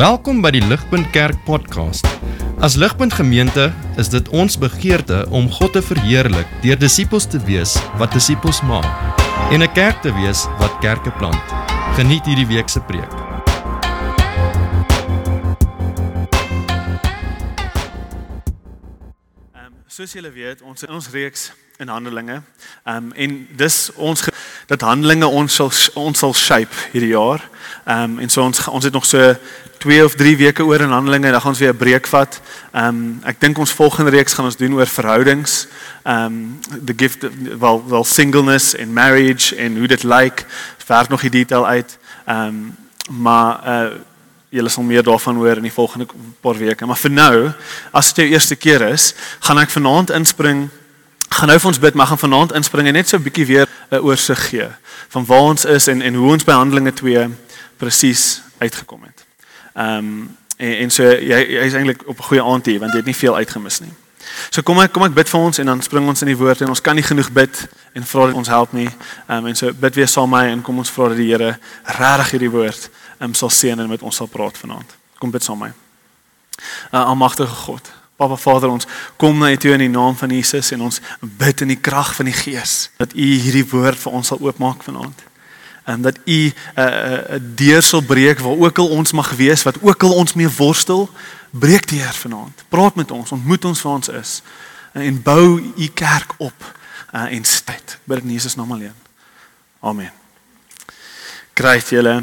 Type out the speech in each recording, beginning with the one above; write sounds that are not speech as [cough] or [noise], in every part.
Welkom by die Ligpunt Kerk podcast. As Ligpunt Gemeente is dit ons begeerte om God te verheerlik deur disippels te wees wat disippels maak en 'n kerk te wees wat kerke plant. Geniet hierdie week se preek. Ehm um, soos julle weet, ons in ons reeks in Handelinge. Ehm um, en dis ons dat Handelinge ons sal ons sal shape hierdie jaar. Ehm um, en so ons ons het nog so 2 of 3 weke oor in Handelinge en dan gaan ons weer 'n breek vat. Ehm um, ek dink ons volgende reeks gaan ons doen oor verhoudings. Ehm um, the gift of, wel wel singleness en marriage en hoe dit lyk. Werk nog die detail uit. Ehm um, maar uh Julle sal meer daarvan hoor in die volgende paar weke. Maar vir nou, as dit jou eerste keer is, gaan ek vanaand inspring. Gaan nou vir ons bid, maar gaan vanaand inspring en net so 'n bietjie weer 'n oorsig gee van waar ons is en en hoe ons by Handelinge 2 presies uitgekom het. Ehm um, en, en so jy jy's eintlik op 'n goeie aand hier want jy het nie veel uitgemis nie. So kom ek kom ek bid vir ons en dan spring ons in die woord en ons kan nie genoeg bid en vra dat ons help nie. Ehm um, en so bid weer saam met my en kom ons vra dat die Here regtig hierdie woord ehm um, sal seën en met ons sal praat vanaand. Kom bid saam met my. Uh, Almagtige God, Papa Vader, ons kom na U toe in die naam van Jesus en ons bid in die krag van die Gees dat U hierdie woord vir ons sal oopmaak vanaand. En dat U 'n uh, 'n uh, deur sal breek waar ook al ons mag wees, wat ook al ons mee worstel, breek deur vanaand. Praat met ons, ontmoet ons waar ons is en, en bou U kerk op uh, en stad. Bid in Jesus naam alleen. Amen. Kry julle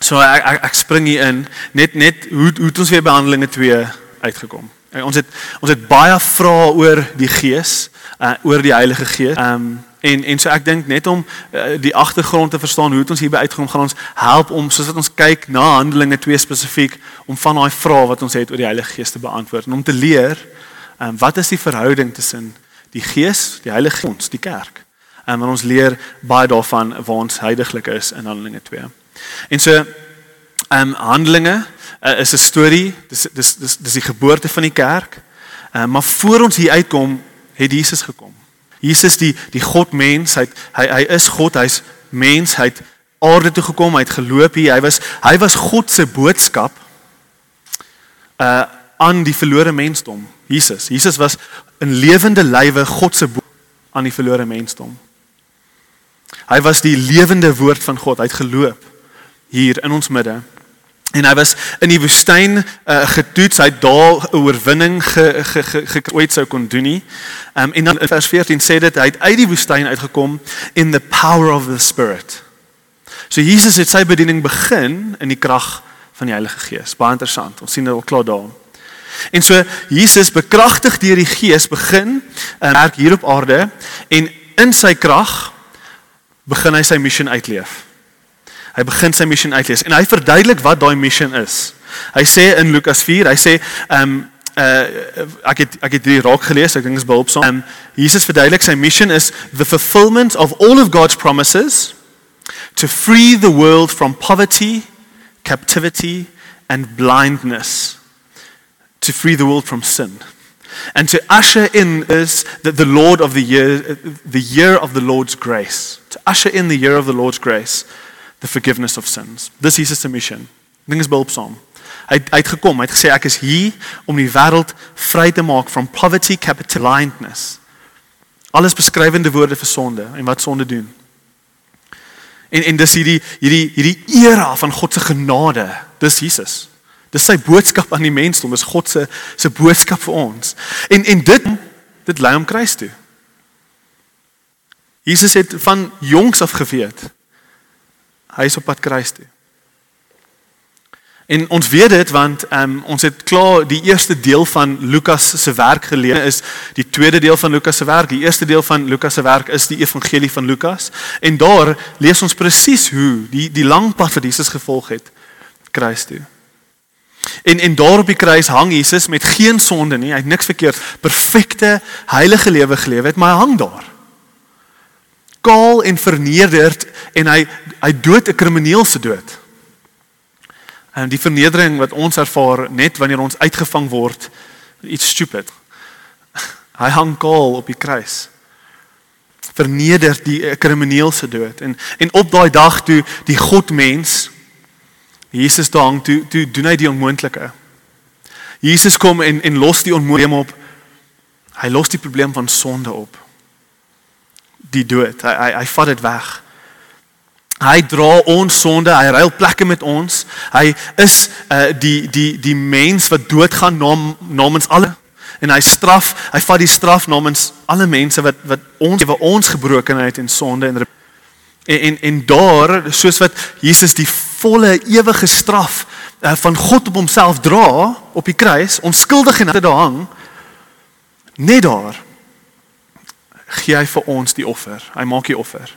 So ek ek, ek spring hier in net net hoe hoe het ons weer behandelinge 2 uitgekom. En ons het ons het baie vrae oor die Gees, uh, oor die Heilige Gees. Ehm um, en en so ek dink net om uh, die agtergrond te verstaan hoe het ons hierby uitgekom gaan ons help om soos wat ons kyk na Handelinge 2 spesifiek om van daai vrae wat ons het oor die Heilige Gees te beantwoord en om te leer ehm um, wat is die verhouding tussen die Gees, die Heilige Gees, die kerk. En um, ons leer baie daarvan waar ons heiliglik is in Handelinge 2. En so ehm um, Handelinge uh, is 'n storie, dis dis dis dis die geboorte van die kerk. Uh, maar voor ons hier uitkom, het Jesus gekom. Jesus die die God mens, hy hy hy is God, hy's mens, hy het aarde toe gekom, hy het geloop hier. Hy was hy was God se boodskap uh aan die verlore mensdom. Jesus, Jesus was 'n lewende lywe God se aan die verlore mensdom. Hy was die lewende woord van God. Hy het geloop hier in ons midde. En hy was in die woestyn uh, getoets. Hy het daar 'n oorwinning ge, ge, ge, ge ooit sou kon doen nie. Um, en dan in vers 14 sê dit hy het uit die woestyn uitgekom in the power of the spirit. So Jesus het sy bediening begin in die krag van die Heilige Gees. Baie interessant. Ons sien dit al klaar daar. En so Jesus bekragtig deur die Gees begin uh, werk hier op aarde en in sy krag begin hy sy missie uitleef. Hy begin sy missie uitlees en hy verduidelik wat daai missie is. Hy sê in Lukas 4, hy sê ehm um, uh ek het ek het dit raak gelees, ek dink is behulpsaam. Um, Jesus verduidelik sy missie is the fulfillment of all of God's promises to free the world from poverty, captivity and blindness. To free the world from sin. And to usher in is the, the Lord of the year, the year of the Lord's grace. To usher in the year of the Lord's grace, the forgiveness of sins. Dis Jesus se mission. Ding is behulpsaam. Hy hy het gekom, hy het gesê ek is hier om die wêreld vry te maak from poverty, capital blindness. Alles beskrywende woorde vir sonde en wat sonde doen. En en dis hierdie hierdie hierdie era van God se genade. Dis Jesus. Dis sy boodskap aan die mensdom, dis God se se boodskap vir ons. En en dit dit lei hom kruis toe. Jesus het van jongs af geweet hy is op pad kruis toe. En ons weet dit want um, ons het klaar die eerste deel van Lukas se werk gelees is die tweede deel van Lukas se werk. Die eerste deel van Lukas se werk is die evangelie van Lukas en daar lees ons presies hoe die die lang pad wat Jesus gevolg het kruis toe. En en daar op die kruis hang Jesus met geen sonde nie. Hy het niks verkeerd, perfekte heilige lewe geleef het, maar hy hang daar. Kaal en vernederd en hy hy dood 'n krimineel se dood. En die vernedering wat ons ervaar net wanneer ons uitgevang word iets stupid. [laughs] Hy hang kaal op die kruis. Verneder die krimineel se dood en en op daai dag toe die God mens Jesus daar hang toe toe doen hy die onmoontlike. Jesus kom en en los die onmoontlike op. Hy los die probleem van sonde op. Die dood. Hy hy, hy vat dit weg. Hy dra ons sonde, hy ruil plekke met ons. Hy is uh die die die mens wat doodgaan nam, namens alle en hy straf, hy vat die straf namens alle mense wat wat ons wat ons gebrokenheid en sonde en en en, en daar soos wat Jesus die volle ewige straf uh, van God op homself dra op die kruis, onskuldig en daar hang, net daar gee hy vir ons die offer. Hy maak die offer.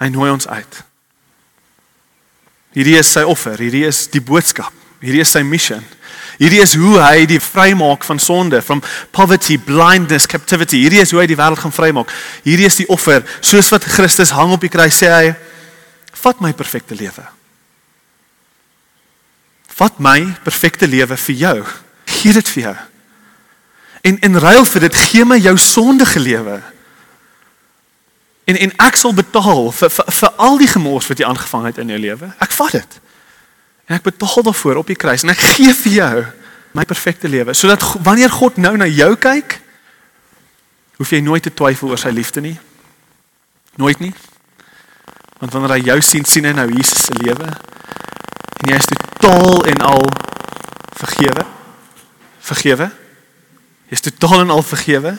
Hy nooi ons uit. Hierdie is sy offer, hierdie is die boodskap, hierdie is sy missie. Hierdie is hoe hy die vrymaak van sonde, from poverty, blindness, captivity. Hierdie is hoe hy die wêreld gaan vrymaak. Hierdie is die offer, soos wat Christus hang op die kruis sê hy, vat my perfekte lewe. Vat my perfekte lewe vir jou. Gee dit vir jou. En in ruil vir dit gee my jou sondige lewe. En en ek sal betaal vir vir, vir al die gemors wat jy aangevang het in jou lewe. Ek vat dit. En ek betaal daarvoor op die kruis en ek gee vir jou my perfekte lewe sodat wanneer God nou na jou kyk, hoef jy nooit te twyfel oor sy liefde nie. Nooit nie. Want wanneer hy jou sien, sien hy nou Jesus se lewe en jy is totaal en al vergewe. Vergewe. Is totaal en al vergewe.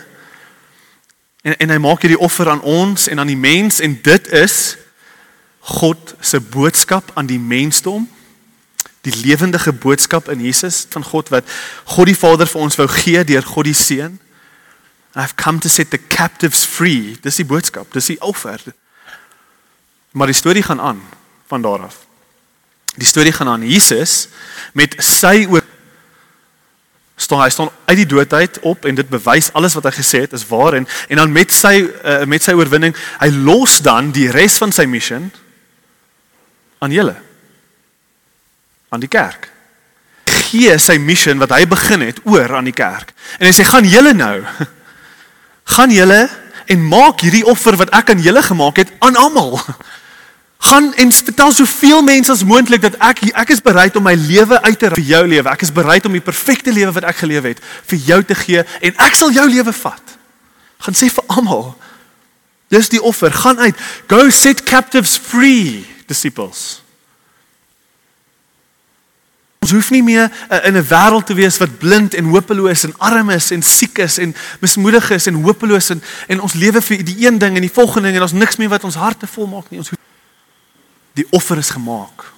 En en hy maak hierdie offer aan ons en aan die mens en dit is God se boodskap aan die mensdom die lewendige boodskap in Jesus van God wat God die Vader vir ons wou gee deur God die Seun. I've come to set the captives free. Dis die boodskap, dis die offer. Maar die storie gaan aan van daar af. Die storie gaan aan Jesus met sy oor staan hy staan uit die dood uit op en dit bewys alles wat hy gesê het is waar en en dan met sy uh, met sy oorwinning hy los dan die res van sy missie aan julle aan die kerk. Gee sy missie wat hy begin het oor aan die kerk. En hy sê gaan julle nou [laughs] gaan julle en maak hierdie offer wat ek aan julle gemaak het aan almal. [laughs] Gaan en vertel soveel mense as moontlik dat ek ek is bereid om my lewe uit te vir jou lewe. Ek is bereid om die perfekte lewe wat ek geleef het vir jou te gee en ek sal jou lewe vat. Gaan sê vir almal. Dis die offer. Gaan uit. Go set captives free, disciples. Ons hoef nie meer uh, in 'n wêreld te wees wat blind en hopeloos en arm is en siek is en mismoedig is en hopeloos en en ons lewe vir die een ding en die volgende ding en ons niks meer wat ons harte vol maak nie. Ons die offer is gemaak.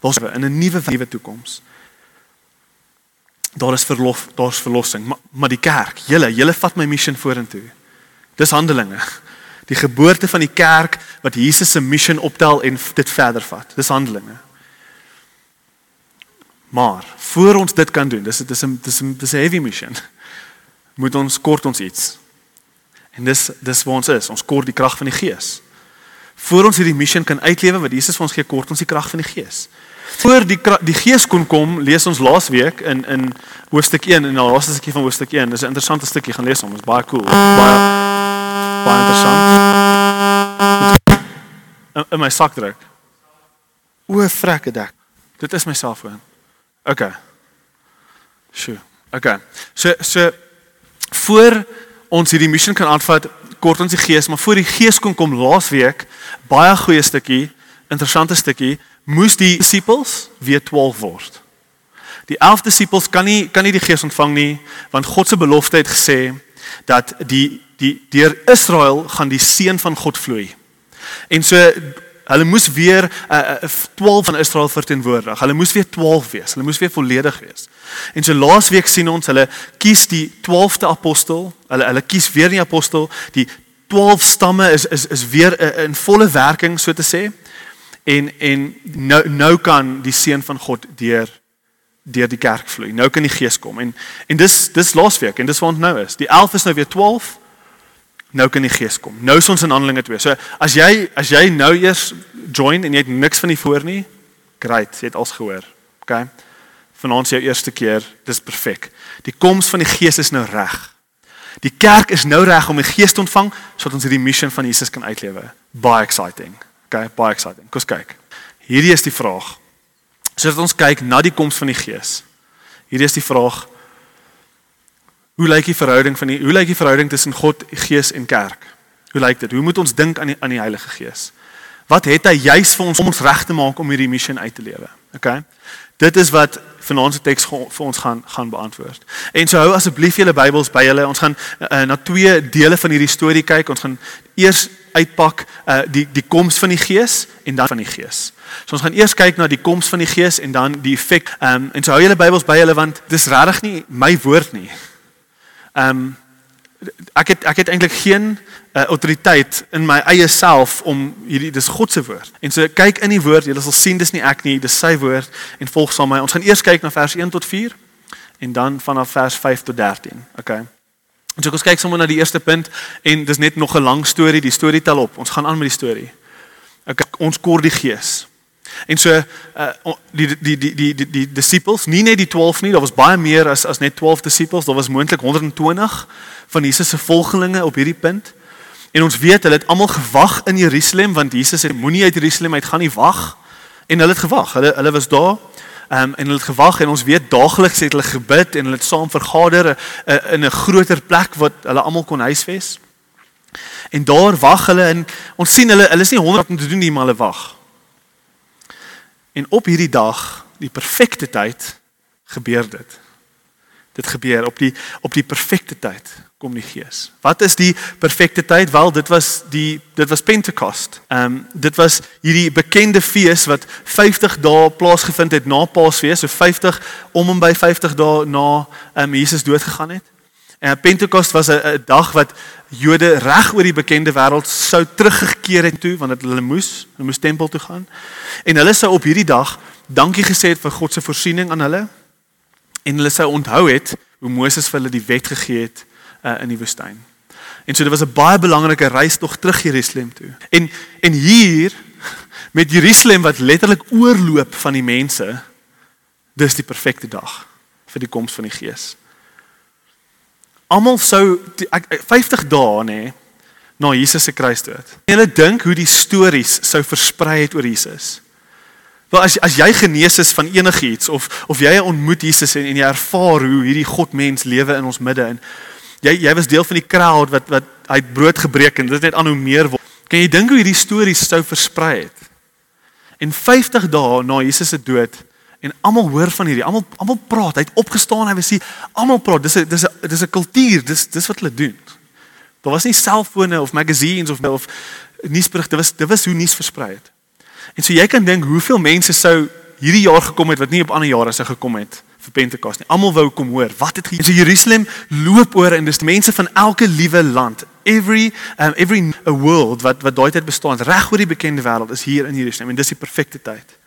Daar's in 'n nuwe nuwe toekoms. Daar is verlof, daar's verlossing, maar maar die kerk, julle, julle vat my missie vorentoe. Dis Handelinge. Die geboorte van die kerk wat Jesus se missie optel en dit verder vat. Dis Handelinge. Maar voor ons dit kan doen, dis dis 'n dis 'n dis 'n heavy mission. Moet ons kort ons iets. En dis dis waar ons is. Ons kort die krag van die Gees. Voor ons hierdie mission kan uitlewe wat Jesus vir ons gee, kort ons die krag van die Gees. Voor die die Gees kon kom, lees ons laasweek in in hoofstuk 1 en die laaste stukkie van hoofstuk 1. Dis 'n interessante stukkie gaan lees hom. Is baie cool. Baie baie interessant. In, in my sak druk. O, vrekke dak. Dit is my selfoon. Okay. Sjoe. Okay. So so voor ons hierdie missie kan aanvat, kort ons die gees, maar voor die gees kon kom laasweek, baie goeie stukkie, interessante stukkie, moes die disippels weer 12 word. Die 11 disippels kan nie kan nie die gees ontvang nie, want God se belofte het gesê dat die die deur Israel gaan die seën van God vloei. En so Hulle moes weer uh, uh, 12 van Israel verteenwoordig. Hulle moes weer 12 wees. Hulle moes weer volledig wees. En so laasweek sien ons hulle kies die 12de apostel. Hulle hulle kies weer die apostel. Die 12 stamme is is is weer uh, in volle werking so te sê. En en nou nou kan die seën van God deur deur die kerk vloei. Nou kan die gees kom. En en dis dis laasweek en dis waar ons nou is. Die 11 is nou weer 12 nou kan die gees kom. Nou is ons in Handelinge 2. So as jy as jy nou eers join en jy het niks van die voor nie, great, jy het alles gehoor. OK. Vanaand is jou eerste keer, dis perfek. Die koms van die gees is nou reg. Die kerk is nou reg om die gees te ontvang sodat ons hierdie missie van Jesus kan uitlewe. Baie exciting. OK, baie exciting. Kom kyk. Hierdie is die vraag. Sodat ons kyk na die koms van die Gees. Hierdie is die vraag: Hoe lyk die verhouding van die hoe lyk die verhouding tussen God, Gees en kerk? Hoe lyk dit? Hoe moet ons dink aan die aan die Heilige Gees? Wat het hy juis vir ons om ons reg te maak om hierdie missie uit te lewe? Okay? Dit is wat vanaand se teks vir ons gaan gaan beantwoord. En so hou asseblief julle Bybels by julle. Ons gaan uh, na twee dele van hierdie storie kyk. Ons gaan eers uitpak uh, die die koms van die Gees en dan van die Gees. So ons gaan eers kyk na die koms van die Gees en dan die effek. Ehm um, en so hou julle Bybels by julle want dis regtig nie my woord nie. Ehm um, ek het ek het eintlik geen uh, autoriteit in my eie self om hierdie dis God se woord. En so kyk in die woord, jy sal sien dis nie ek nie, dis sy woord en volg saam my. Ons gaan eers kyk na vers 1 tot 4 en dan vanaf vers 5 tot 13. Okay. En so ons kyk sommer na die eerste punt en dis net nog 'n lang storie, die storie tel op. Ons gaan aan met die storie. Okay, ons kor die gees. En so uh die die die die die die disippels, nie net die 12 nie, daar was baie meer as as net 12 disippels, daar was moontlik 120 van Jesus se volgelinge op hierdie punt. En ons weet hulle het almal gewag in Jerusalem want Jesus het moenie uit Jerusalem uit gaan nie wag en hulle het gewag. Hulle hulle was daar. Um, en hulle het gewag en ons weet daagliks het hulle gebid en hulle het saam vergader uh, in 'n groter plek wat hulle almal kon huisves. En daar wag hulle en ons sien hulle hulle is nie 100 om te doen nie maar hulle wag. En op hierdie dag, die perfekte tyd, gebeur dit. Dit gebeur op die op die perfekte tyd kom die Gees. Wat is die perfekte tyd? Wel, dit was die dit was Pentekost. Ehm um, dit was hierdie bekende fees wat 50 dae plaasgevind het na Paasfees, so 50 om en by 50 dae na ehm um, Jesus dood gegaan het. En Pentekost was 'n dag wat Jode reg oor die bekende wêreld sou teruggekeer het toe want hulle moes, hulle moes tempel toe gaan. En hulle sou op hierdie dag dankie gesê het vir God se voorsiening aan hulle. En hulle sou onthou het hoe Moses vir hulle die wet gegee het uh, in die woestyn. En so dit was 'n baie belangrike reis tog terug Jerusalem toe. En en hier met Jerusalem wat letterlik oorloop van die mense, dis die perfekte dag vir die koms van die Gees. Almal sou ek 50 dae nê na Jesus se kruisdood. Hulle dink hoe die stories sou versprei het oor Jesus. Wel as as jy genees is van enigiets of of jy ontmoet Jesus en, en jy ervaar hoe hierdie God mens lewe in ons midde en jy jy was deel van die crowd wat wat hy het brood gebreek en dit net aan hoe meer word. Kan jy dink hoe hierdie stories sou versprei het? En 50 dae na Jesus se dood en almal hoor van hierdie, almal almal praat, hy het opgestaan, hy was hier, almal praat. Dis 'n dis 'n dis 'n kultuur, dis dis wat hulle doen. Daar was nie selfone of magazines of of nuusberigte, dit was dit was hoe nuus versprei het. En so jy kan dink hoeveel mense sou hierdie jaar gekom het wat nie op ander jare sou gekom het vir Pentekos nie. Almal wou kom hoor. Wat het hier? So Jerusalem loop oor en dis mense van elke liewe land. Every um, every a world wat wat daai tyd bestaan reg oor die bekende wêreld is hier in Jerusalem en dis die perfekte tyd.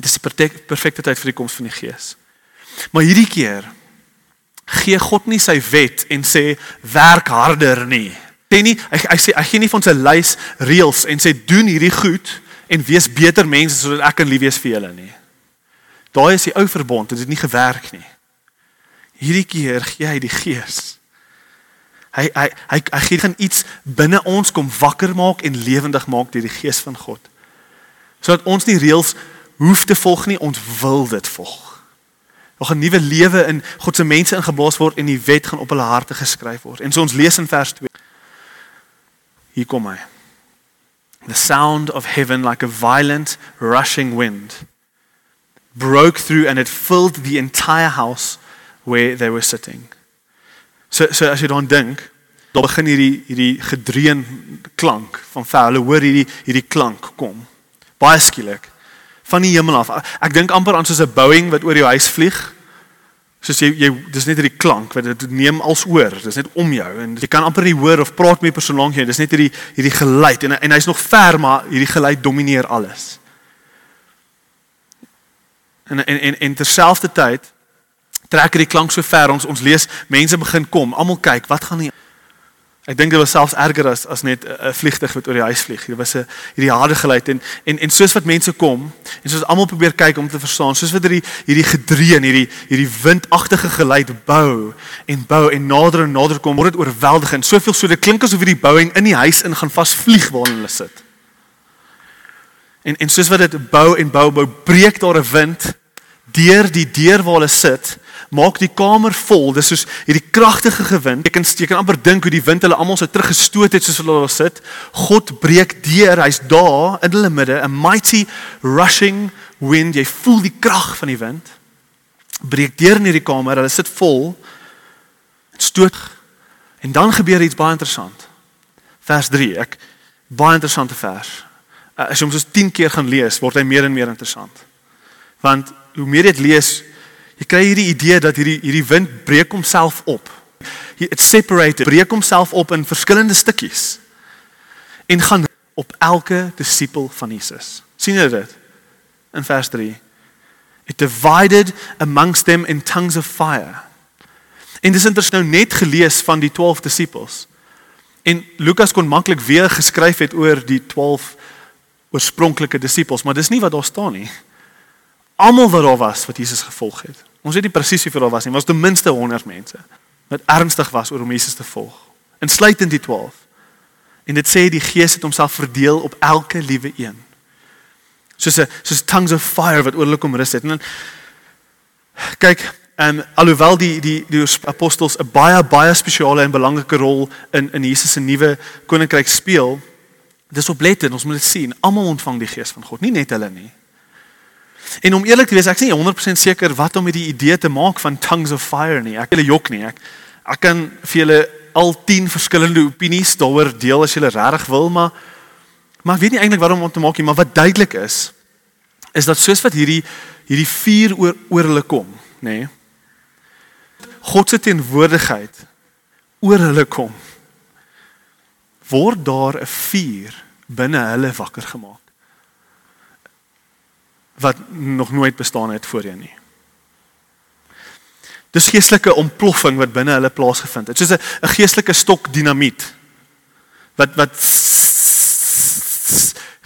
Dis die perfekte tyd vir die koms van die Gees. Maar hierdie keer gee God nie sy wet en sê werk harder nie. Sê nie hy, hy sê hy gee nie vir ons 'n lys reëls en sê doen hierdie goed en wees beter mense sodat ek kan lief wees vir julle nie. Daai is die ou verbond, dit het nie gewerk nie. Hierdie keer gee hy die Gees. Hy hy hy hy gee gaan iets binne ons kom wakker maak en lewendig maak deur die Gees van God. Sodat ons nie reëls hoef te volg nie, ons wil dit volg. Nog 'n nuwe lewe in God se mense ingeblaas word en die wet gaan op hulle harte geskryf word. En so ons lees in vers 2. Hier kom hy. The sound of heaven like a violent rushing wind broke through and it filled the entire house where they were sitting. So so as jy dan dink, dan begin hierdie hierdie gedreun klank van ver. Hulle hoor hierdie hierdie klank kom. Baie skielik van die hemel af. Ek dink amper aan soos 'n Boeing wat oor jou huis vlieg. Soos jy jy dis net hierdie klank wat dit neem als oor. Dis net om jou en jy kan amper nie hoor of praat met 'n persoon lank jou. Dis net hierdie hierdie geluid en en hy's nog ver maar hierdie geluid domineer alles. En en en, en terselfdertyd trek hierdie klank so ver ons ons lees mense begin kom. Almal kyk, wat gaan hier Ek dink dit was selfs erger as as net 'n vliegtyg wat oor die huis vlieg. Dit was 'n hierdie harde geluid en en en soos wat mense kom en soos almal probeer kyk om te verstaan, soos wat hierdie hierdie gedreun, hierdie hierdie windagtige geluid bou en bou en nader en nader kom, word dit oorweldigend. Soveel so dit klink asof hierdie bouing in die huis in gaan vasvlieg waar hulle sit. En en soos wat dit bou en bou bou, breek daar 'n wind deur die deur waar hulle sit, maak die kamer vol. Dis soos hierdie kragtige gewind. Ek kan jy kan amper dink hoe die wind hulle almal so teruggestoot het soos hulle daar sit. God breek deur. Hy's daar in hulle midde, a mighty rushing wind. Jy voel die krag van die wind. Breek deur in hierdie kamer. Hulle sit vol. Stoot. En dan gebeur iets baie interessant. Vers 3. Ek baie interessante vers. As jy hom soos 10 keer gaan lees, word hy meer en meer interessant. Want hoe meer jy dit lees, jy kry hierdie idee dat hierdie hierdie wind breek homself op. It separated, breek homself op in verskillende stukkies en gaan op elke disipel van Jesus. sien jy dit? In vers 3. It divided amongst them in tongues of fire. En dis interessant nou net gelees van die 12 disippels. En Lukas kon maklik weer geskryf het oor die 12 oorspronklike disippels, maar dis nie wat daar staan nie almal wat daar was wat Jesus gevolg het. Ons weet nie presies hoeveel daar was nie, maar was ten minste 100 mense wat ernstig was oor om Jesus te volg. Insluitend die 12. En dit sê die Gees het homself verdeel op elke liewe een. Soos 'n soos tongues of fire wat oor hulle kom rus het. En dan kyk, en um, alhoewel die die die apostels 'n baie baie spesiale en belangrike rol in in Jesus se nuwe koninkryk speel, dis oplettend, ons moet dit sien. Almal ontvang die Gees van God, nie net hulle nie. En om eerlik te wees, ek is nie 100% seker wat om met die idee te maak van tongues of fire nie. Ek wil jok nie. Ek ek kan vir julle al 10 verskillende opinies daaroor deel as julle regtig wil, maar maar ek weet nie eintlik waarom om te maak nie, maar wat duidelik is is dat soos wat hierdie hierdie vuur oor oor hulle kom, nê? God se teenwoordigheid oor hulle kom. Word daar 'n vuur binne hulle wakker gemaak wat nog nooit bestaan het voorheen nie. Dis geestelike ontploffing wat binne hulle plaasgevind het. Soos 'n 'n geestelike stok dinamiet wat wat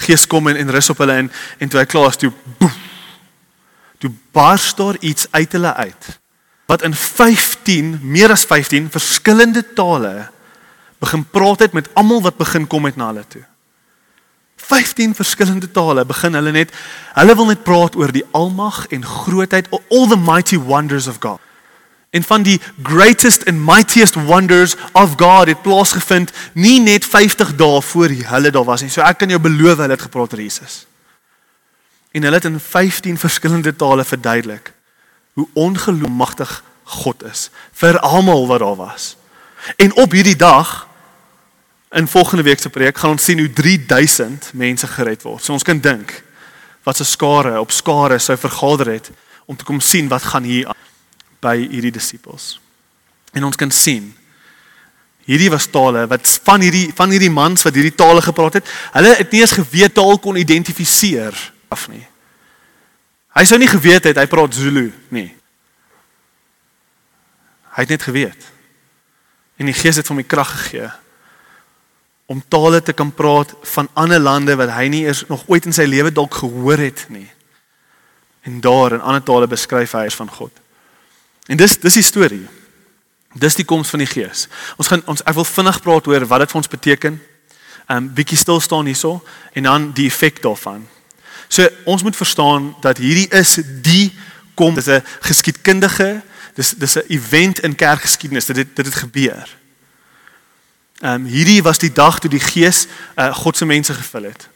gees kom en, en rus op hulle en en toe hy klaar is toe boef, toe bars daar iets uit hulle uit wat in 15 meer as 15 verskillende tale begin praat het met almal wat begin kom met na hulle toe. 15 verskillende tale begin hulle net hulle wil net praat oor die almag en grootheid all the mighty wonders of God. En van die greatest and mightiest wonders of God het plaasgevind nie net 50 dae voor hulle daar was nie. So ek kan jou beloof hulle het gepraat oor Jesus. En hulle het in 15 verskillende tale verduidelik hoe ongeloofmagtig God is vir almal wat daar was. En op hierdie dag in volgende week se preek gaan ons sien hoe 3000 mense gered word. So ons kan dink wat se skare op skare sou vergader het om te kom sien wat gaan hier by hierdie disippels. En ons kan sien hierdie was tale wat van hierdie van hierdie mans wat hierdie tale gepraat het, hulle het nie eens geweet taal kon identifiseer af nie. Hy sou nie geweet het hy praat Zulu nie. Hy het net geweet. En die Gees het hom die krag gegee om tale te kan praat van ander lande wat hy nie eers nog ooit in sy lewe dalk gehoor het nie. En daar in ander tale beskryf hy is van God. En dis dis die storie. Dis die koms van die Gees. Ons gaan ons ek wil vinnig praat oor wat dit vir ons beteken. Um bietjie stil staan hierso en dan die effek daarvan. So ons moet verstaan dat hierdie is die kom dis 'n geskiedkundige dis dis 'n event in kerkgeskiedenis dit dit het gebeur. Ehm um, hierdie was die dag toe die Gees uh, God se mense gevul het.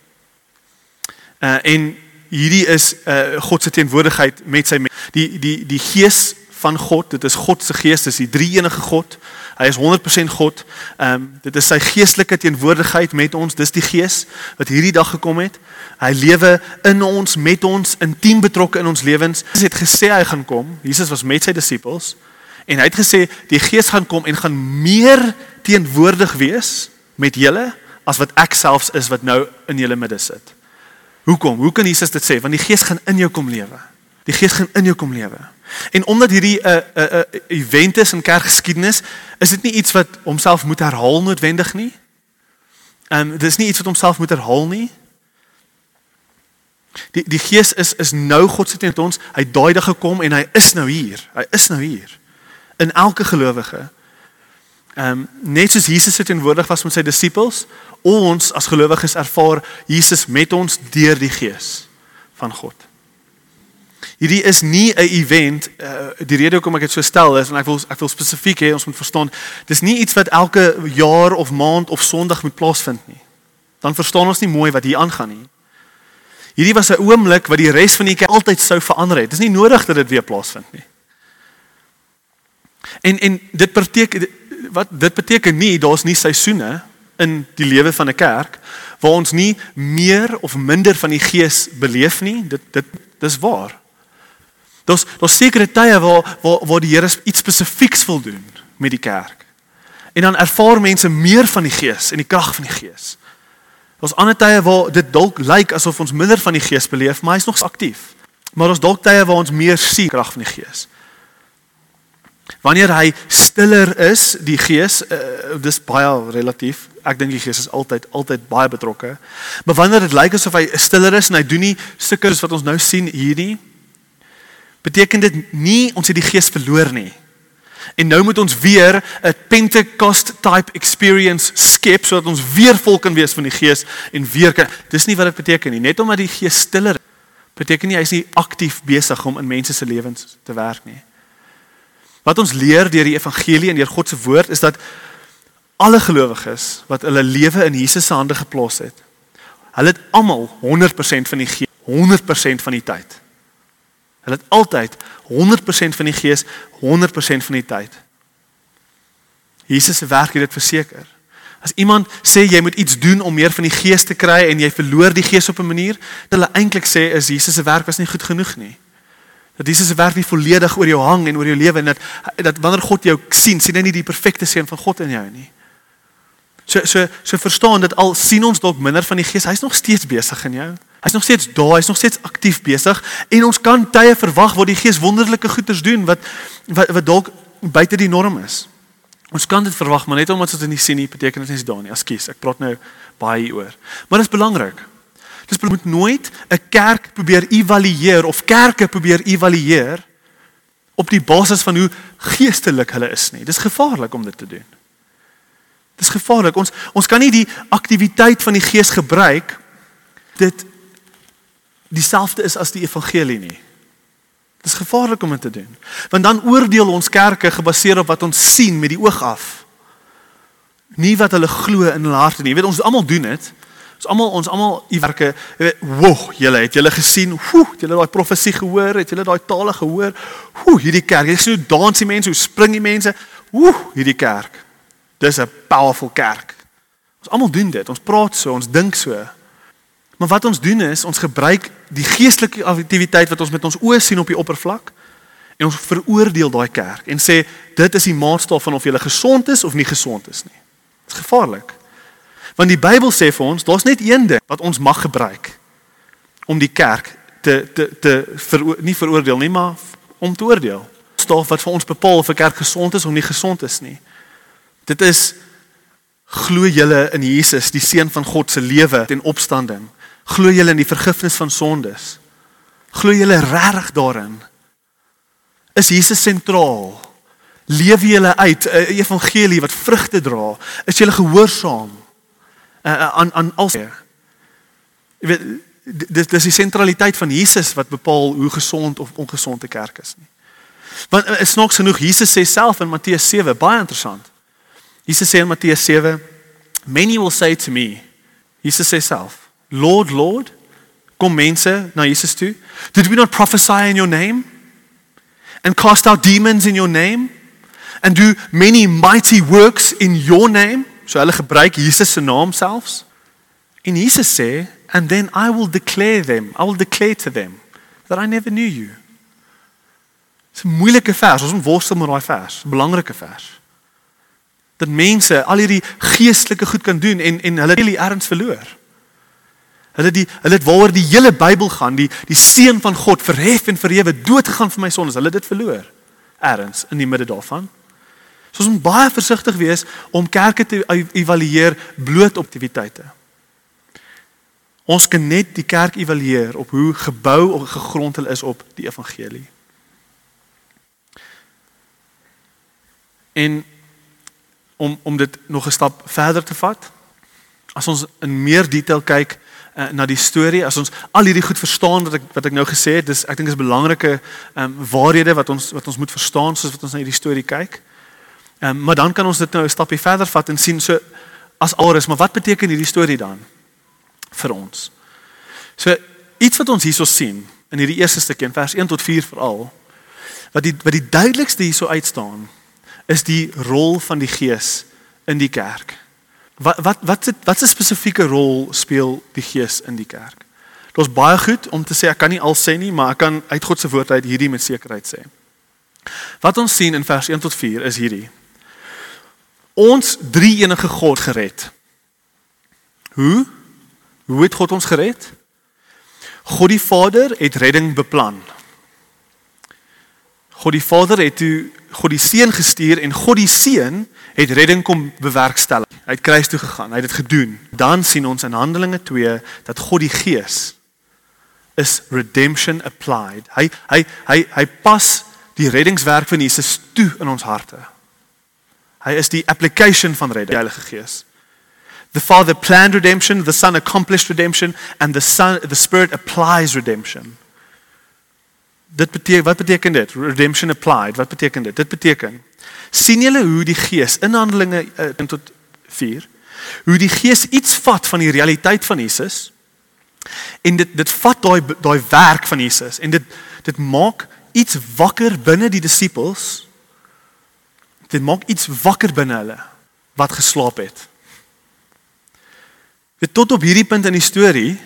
Uh en hierdie is uh God se teenwoordigheid met sy die die die Gees van God, dit is God se Gees, dis die drie enige God. Hy is 100% God. Ehm um, dit is sy geestelike teenwoordigheid met ons, dis die Gees wat hierdie dag gekom het. Hy lewe in ons, met ons, intiem betrokke in ons lewens. Jesus het gesê hy gaan kom. Jesus was met sy disippels en hy het gesê die Gees gaan kom en gaan meer teenwoordig wees met julle as wat ek selfs is wat nou in julle midde sit. Hoekom? Hoe kan Jesus dit sê? Want die Gees gaan in jou kom lewe. Die Gees gaan in jou kom lewe. En omdat hierdie 'n uh, 'n uh, 'n uh, event is in kerkgeskiedenis, is dit nie iets wat homself moet herhaal noodwendig nie. Ehm um, dis nie iets wat homself moet herhaal nie. Die die Gees is is nou God se teen ons. Hy het daai dag gekom en hy is nou hier. Hy is nou hier in elke gelowige. Ehm um, net soos Jesus se teenwoordig was met sy disippels, ons as gelowiges ervaar Jesus met ons deur die Gees van God. Hierdie is nie 'n event uh, die rede hoekom ek dit so stel is en ek wil ek wil spesifiek hê ons moet verstaan dis nie iets wat elke jaar of maand of Sondag moet plaasvind nie. Dan verstaan ons nie mooi wat hier aangaan nie. Hierdie was 'n oomblik wat die res van die kerk altyd sou verander het. Dis nie nodig dat dit weer plaasvind nie. En en dit beteken wat dit beteken nie daar's nie seisoene in die lewe van 'n kerk waar ons nie meer of minder van die gees beleef nie. Dit dit dis waar. Daar's daar's sekere tye waar waar waar die Here iets spesifieks wil doen met die kerk. En dan ervaar mense meer van die gees en die krag van die gees. Daar's ander tye waar dit dalk lyk asof ons minder van die gees beleef, maar hy's nog aktief. Maar daar's dalk tye waar ons meer sien krag van die gees. Wanneer hy stiller is, die gees, uh, dis baie relatief. Ek dink die gees is altyd altyd baie betrokke. Maar wanneer dit lyk asof hy stiller is en hy doen nie sulke wat ons nou sien hierdie, beteken dit nie ons het die gees verloor nie. En nou moet ons weer 'n Pentecost type experience skep sodat ons weer vol kan wees van die gees en weer kan. Dis nie wat dit beteken nie. Net omdat die gees stiller beteken nie hy's nie aktief besig om in mense se lewens te werk nie. Wat ons leer deur die evangelie en deur God se woord is dat alle gelowiges wat hulle lewe in Jesus se hande geplaas het, hulle het almal 100% van die gees, 100% van die tyd. Hulle het altyd 100% van die gees, 100% van die tyd. Jesus se werk het dit verseker. As iemand sê jy moet iets doen om meer van die gees te kry en jy verloor die gees op 'n manier, dan hulle eintlik sê is Jesus se werk was nie goed genoeg nie dat Jesus se werk nie volledig oor jou hang en oor jou lewe en dat dat wanneer God jou sien, sien hy nie die perfekte seun van God in jou nie. So so so verstaan dat al sien ons dalk minder van die Gees, hy's nog steeds besig in jou. Hy's nog steeds daar, hy's nog steeds aktief besig en ons kan tye verwag waar die Gees wonderlike goeders doen wat wat wat dalk buite die norm is. Ons kan dit verwag, maar net omdat ons dit nie sien nie, beteken dit nie is daar nie. Ekskuus, ek praat nou baie hieroor. Maar dit is belangrik. Dis moet nooit 'n kerk probeer evalueer of kerke probeer evalueer op die basis van hoe geestelik hulle is nie. Dis gevaarlik om dit te doen. Dis gevaarlik. Ons ons kan nie die aktiwiteit van die Gees gebruik dit dieselfde is as die evangelie nie. Dis gevaarlik om dit te doen. Want dan oordeel ons kerke gebaseer op wat ons sien met die oog af. Nie wat hulle glo in hulle harte nie. Jy weet ons almal doen dit. Ons almal ons almal u werke, woh, julle het julle gesien, woe, julle daai profesie gehoor, het julle daai tale gehoor. Woe, hierdie kerk, jy sien hoe dans die mense, hoe spring die mense. Woe, hierdie kerk. Dis 'n powerful kerk. Ons almal doen dit. Ons praat so, ons dink so. Maar wat ons doen is ons gebruik die geestelike aktiwiteit wat ons met ons oë sien op die oppervlak en ons veroordeel daai kerk en sê dit is die maatstaaf van of jy gesond is of nie gesond is nie. Dit is gevaarlik. Want die Bybel sê vir ons, daar's net een ding wat ons mag gebruik om die kerk te te te ver, nie veroordeel nie, maar om te oordeel. Stof wat vir ons bepaal of 'n kerk gesond is of nie gesond is nie. Dit is glo julle in Jesus, die seun van God se lewe en opstanding. Glo julle in die vergifnis van sondes. Glo julle regtig daarin? Is Jesus sentraal? Leef julle uit 'n evangelie wat vrugte dra? Is julle gehoorsaam? Uh, aan aan al jy weet dis dis die sentraliteit van Jesus wat bepaal hoe gesond of ongesond 'n kerk is nie. Want uh, is nog genoeg Jesus sê self in Matteus 7 baie interessant. Jesus sê in Matteus 7 many will say to me Jesus sê self Lord Lord kom mense na Jesus toe. Did we not prophesy in your name? And cast out demons in your name? And do many mighty works in your name So hulle gebruik Jesus se naam selfs. En Jesus sê, "And then I will declare them. I will declare to them that I never knew you." Dis 'n moeilike vers. Ons moet worstel met daai vers. 'n Belangrike vers. Dat mense al hierdie geestelike goed kan doen en en hulle hulle erns verloor. Hulle die hulle het waaroor die hele Bybel gaan, die die seun van God verhef en verhewe dood gegaan vir my sondes. Hulle het dit verloor. Erns in die midde daarvan. So ons moet baie versigtig wees om kerke te evalueer bloot op aktiwiteite. Ons kan net die kerk evalueer op hoe gebou of gegrond hulle is op die evangelie. En om om dit nog 'n stap verder te vat. As ons in meer detail kyk uh, na die storie, as ons al hierdie goed verstaan wat ek wat ek nou gesê het, dis ek dink is belangrike ehm um, waarhede wat ons wat ons moet verstaan soos wat ons na hierdie storie kyk. Ehm maar dan kan ons dit nou 'n stapie verder vat en sien so as alres, maar wat beteken hierdie storie dan vir ons? So iets wat ons hierso sien in hierdie eerste stukkie in vers 1 tot 4 veral wat die wat die duidelikste hierso uitstaan is die rol van die Gees in die kerk. Wat wat wat se wat 'n spesifieke rol speel die Gees in die kerk? Dit is baie goed om te sê ek kan nie al sê nie, maar ek kan uit God se woord uit hierdie met sekerheid sê. Wat ons sien in vers 1 tot 4 is hierdie. Ons drie enige God gered. Hoe? Hoe het God ons gered? God die Vader het redding beplan. God die Vader het toe God die Seun gestuur en God die Seun het redding kom bewerkstellig. Hy het kruis toe gegaan, hy het dit gedoen. Dan sien ons in Handelinge 2 dat God die Gees is redemption applied. Hy hy hy hy pas die reddingswerk van Jesus toe in ons harte. Hy is die application van redding, die Heilige Gees. The Father planned redemption, the Son accomplished redemption and the Son the Spirit applies redemption. Dit beteken wat beteken dit? Redemption applied. Wat beteken dit? Dit beteken sien julle hoe die Gees in Handelinge uh, tot 4 hoe die Gees iets vat van die realiteit van Jesus en dit dit vat daai daai werk van Jesus en dit dit maak iets wakker binne die disippels. Dit maak iets wakker binne hulle wat geslaap het. Dit tot op hierdie punt in die storie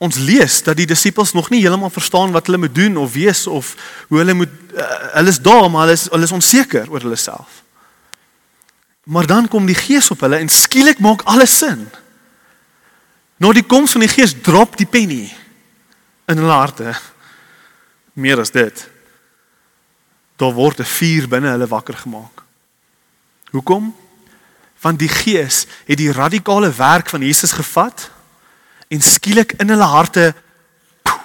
ons lees dat die disippels nog nie heeltemal verstaan wat hulle moet doen of wees of hoe hulle moet uh, hulle is daar maar hulle is hulle is onseker oor hulle self. Maar dan kom die Gees op hulle en skielik maak alles sin. Nou die koms van die Gees drop die penny in hulle harte. Meer as dit. Daar word 'n vuur binne hulle wakker gemaak. Hoekom? Want die Gees het die radikale werk van Jesus gevat en skielik in hulle harte poeh,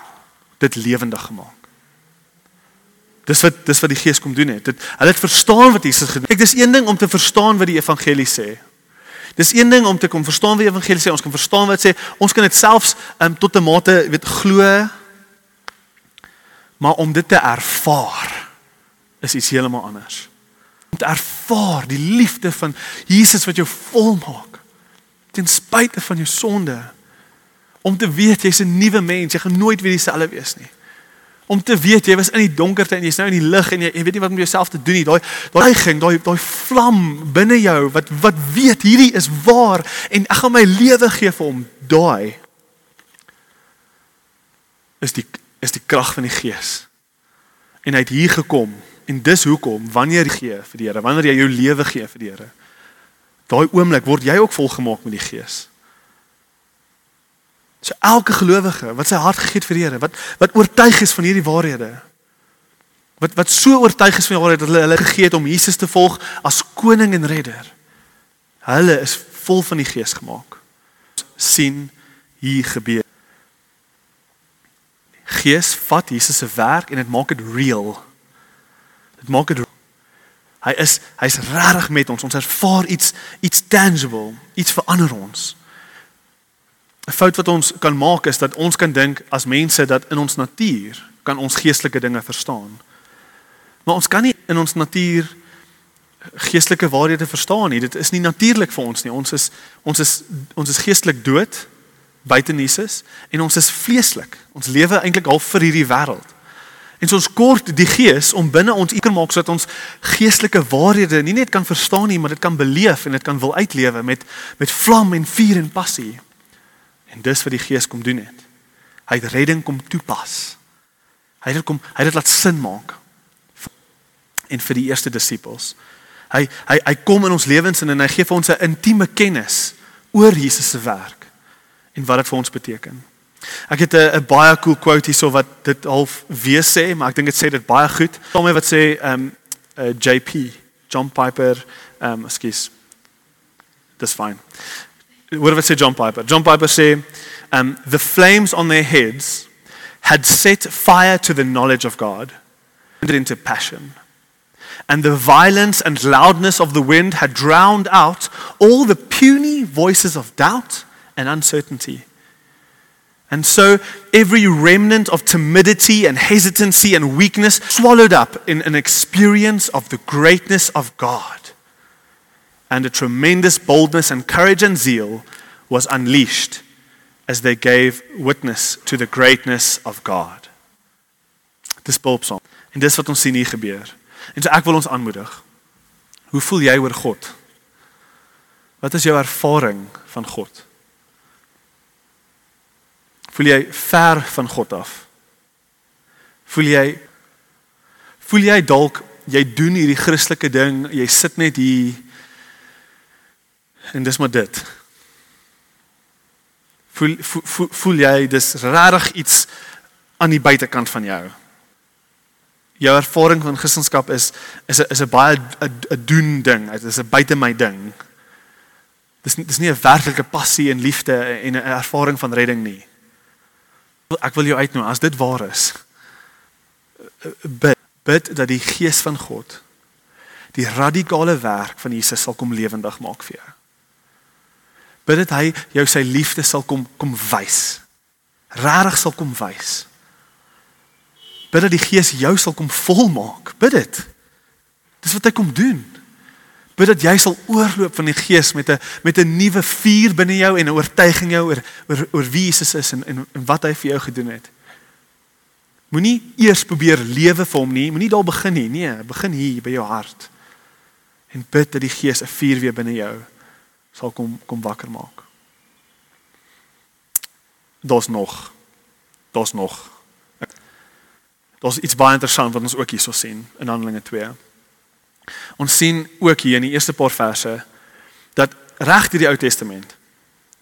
dit lewendig gemaak. Dis wat dis wat die Gees kom doen het. Dit hulle het verstaan wat Jesus gedoen het. Ek dis een ding om te verstaan wat die evangelie sê. Dis een ding om te kom verstaan wat die evangelie sê. Ons kan verstaan wat sê. Ons kan dit selfs um, tot 'n mate weet glo. Maar om dit te ervaar is iets heeltemal anders. Om te ervaar die liefde van Jesus wat jou volmaak ten spyte van jou sonde om te weet jy's 'n nuwe mens, jy gaan nooit weer dieselfde wees nie. Om te weet jy was in die donkerte en jy's nou in die lig en jy, jy weet nie wat om jouself te doen nie. Daai daai ging, daai daai vlam binne jou wat wat weet hierdie is waar en ek gaan my lewe gee vir hom. Daai is die is die krag van die Gees. En hy het hier gekom en dis hoekom wanneer jy gee vir die Here, wanneer jy jou lewe gee vir die Here, daai oomblik word jy ook volgemaak met die Gees. So elke gelowige wat sy hart gegee het vir die Here, wat wat oortuig is van hierdie waarhede. Wat wat so oortuig is van die waarheid dat hulle hulle gegee het om Jesus te volg as koning en redder. Hulle is vol van die Gees gemaak. sien hier gebeur. Gees vat Jesus se werk en dit maak dit real. Dit maak dit Hy is hy's regtig met ons. Ons ervaar iets iets tangible, iets verander ons. 'n fout wat ons kan maak is dat ons kan dink as mense dat in ons natuur kan ons geestelike dinge verstaan. Maar ons kan nie in ons natuur geestelike waarhede verstaan nie. Dit is nie natuurlik vir ons nie. Ons is ons is ons is geestelik dood buite Jesus en ons is vleeslik. Ons lewe eintlik half vir hierdie wêreld. En so ons kort die gees om binne ons iker maak sodat ons geestelike waarhede nie net kan verstaan nie, maar dit kan beleef en dit kan wil uitlewe met met vlam en vuur en passie. En dis wat die Gees kom doen het. Hy het redding kom toepas. Hy het kom hy het dit laat sin maak. En vir die eerste disippels. Hy hy hy kom in ons lewens en hy gee vir ons 'n intieme kennis oor Jesus se werk en wat dit vir ons beteken. Ek het 'n baie cool quote hierso wat dit half weer sê, maar ek dink dit sê dit baie goed. Sommige wat sê ehm um, uh, JP, John Piper, ehm um, ekskuus. Dis fyn what did say John Piper? John Piper say, um, the flames on their heads had set fire to the knowledge of God and into passion. and the violence and loudness of the wind had drowned out all the puny voices of doubt and uncertainty. And so every remnant of timidity and hesitancy and weakness swallowed up in an experience of the greatness of God. And a tremendous boldness and courage and zeal was unleashed as they gave witness to the greatness of God. Dis Paulpsalm. En dis wat ons sien hier gebeur. En so ek wil ons aanmoedig. Hoe voel jy oor God? Wat is jou ervaring van God? Voel jy ver van God af? Voel jy voel jy dalk jy doen hierdie Christelike ding, jy sit net hier en dis maar dit. Voel voel, voel jy dis regtig iets aan die buitekant van jou? Jou ervaring van Christendom is is 'n is 'n baie 'n doen ding. Dit is 'n buite my ding. Dis dis nie 'n werklike passie en liefde en 'n ervaring van redding nie ek wil jou uitnooi as dit waar is. Bid, bid dat die gees van God die radikale werk van Jesus sal kom lewendig maak vir jou. Bid dat hy jou sy liefde sal kom kom wys. Regtig sal kom wys. Bid dat die gees jou sal kom volmaak. Bid dit. Dis wat hy kom doen. Bid dat jy sal oorloop van die Gees met 'n met 'n nuwe vuur binne jou en 'n oortuiging jou oor oor oor wie Jesus is en en, en wat hy vir jou gedoen het. Moenie eers probeer lewe vir hom nie, moenie daar begin nie. Nee, begin hier by jou hart. En bid dat die Gees 'n vuur weer binne jou sal kom kom wakker maak. Daar's nog. Daar's nog. Daar's iets baie interessant wat ons ook hierso sien in Handelinge 2. Ons sien ook hier in die eerste paar verse dat reg deur die Ou Testament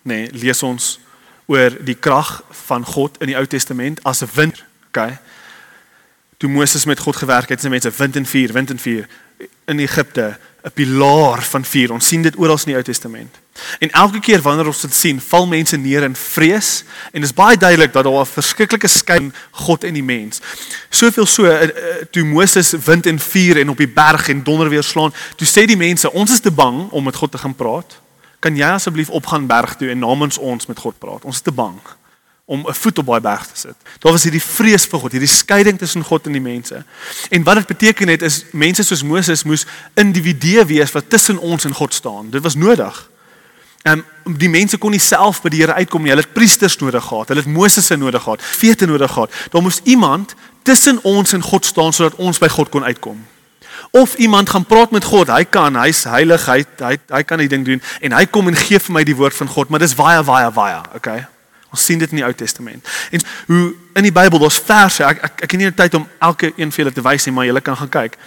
nê nee, lees ons oor die krag van God in die Ou Testament as 'n wind, okay? Toe Moses met God gewerk het, hy mense wind en vuur, wind en vuur in Egipte, 'n pilaar van vuur. Ons sien dit oral in die Ou Testament. En elke keer wanneer ons dit sien, val mense neer in vrees en dit is baie duidelik dat daar 'n verskriklike skyn God en die mens. Soveel so uh, uh, toe Moses wind en vuur en op die berg en donder weer slaan, toe sê die mense, ons is te bang om met God te gaan praat. Kan jy asseblief opgaan berg toe en namens ons met God praat? Ons is te bang om 'n voet op daai berg te sit. Daar was hierdie vrees vir God, hierdie skeiding tussen God en die mense. En wat dit beteken het is mense soos Moses moes individue wees wat tussen ons en God staan. Dit was nodig. Ehm um, die mense kon nie self by die Here uitkom nie. Hulle het priesters nodig gehad. Hulle het Moses se nodig gehad. Vete nodig gehad. Daar moes iemand tussen ons en God staan sodat ons by God kon uitkom. Of iemand gaan praat met God. Hy kan, hy's heilig. Hy hy hy kan die ding doen en hy kom en gee vir my die woord van God, maar dis baie baie baie, okay? Ons sien dit in die Ou Testament. En hoe in die Bybel daar's verse, ek ek ek het nie die tyd om elke een vir julle te wys nie, maar julle kan gaan kyk.